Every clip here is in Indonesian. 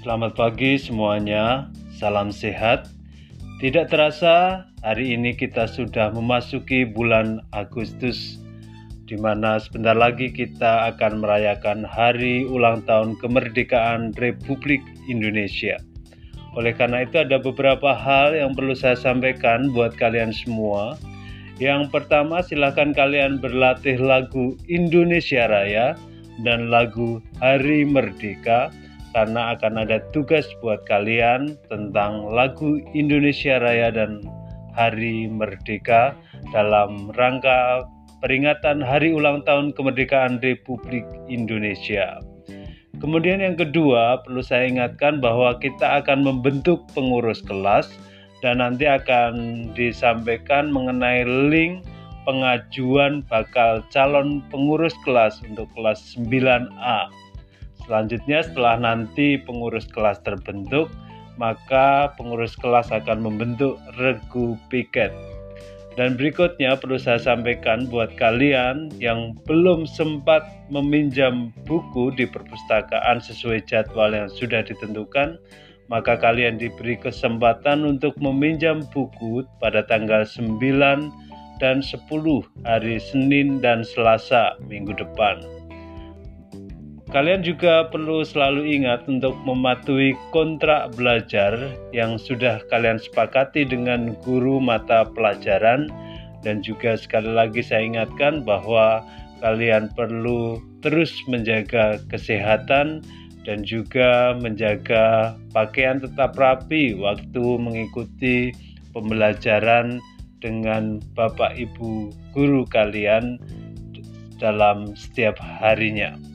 Selamat pagi semuanya, salam sehat. Tidak terasa, hari ini kita sudah memasuki bulan Agustus, di mana sebentar lagi kita akan merayakan hari ulang tahun kemerdekaan Republik Indonesia. Oleh karena itu, ada beberapa hal yang perlu saya sampaikan buat kalian semua. Yang pertama, silakan kalian berlatih lagu Indonesia Raya dan lagu Hari Merdeka karena akan ada tugas buat kalian tentang lagu Indonesia Raya dan Hari Merdeka dalam rangka peringatan Hari Ulang Tahun Kemerdekaan Republik Indonesia. Kemudian yang kedua, perlu saya ingatkan bahwa kita akan membentuk pengurus kelas dan nanti akan disampaikan mengenai link pengajuan bakal calon pengurus kelas untuk kelas 9A Selanjutnya setelah nanti pengurus kelas terbentuk, maka pengurus kelas akan membentuk regu piket. Dan berikutnya perlu saya sampaikan buat kalian yang belum sempat meminjam buku di perpustakaan sesuai jadwal yang sudah ditentukan, maka kalian diberi kesempatan untuk meminjam buku pada tanggal 9 dan 10 hari Senin dan Selasa minggu depan. Kalian juga perlu selalu ingat untuk mematuhi kontrak belajar yang sudah kalian sepakati dengan guru mata pelajaran. Dan juga sekali lagi saya ingatkan bahwa kalian perlu terus menjaga kesehatan dan juga menjaga pakaian tetap rapi waktu mengikuti pembelajaran dengan Bapak Ibu guru kalian dalam setiap harinya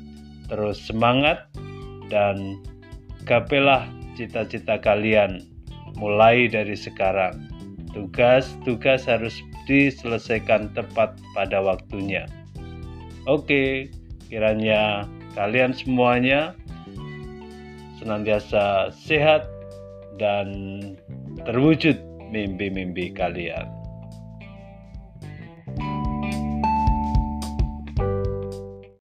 terus semangat dan gapailah cita-cita kalian mulai dari sekarang. Tugas-tugas harus diselesaikan tepat pada waktunya. Oke, kiranya kalian semuanya senantiasa sehat dan terwujud mimpi-mimpi kalian.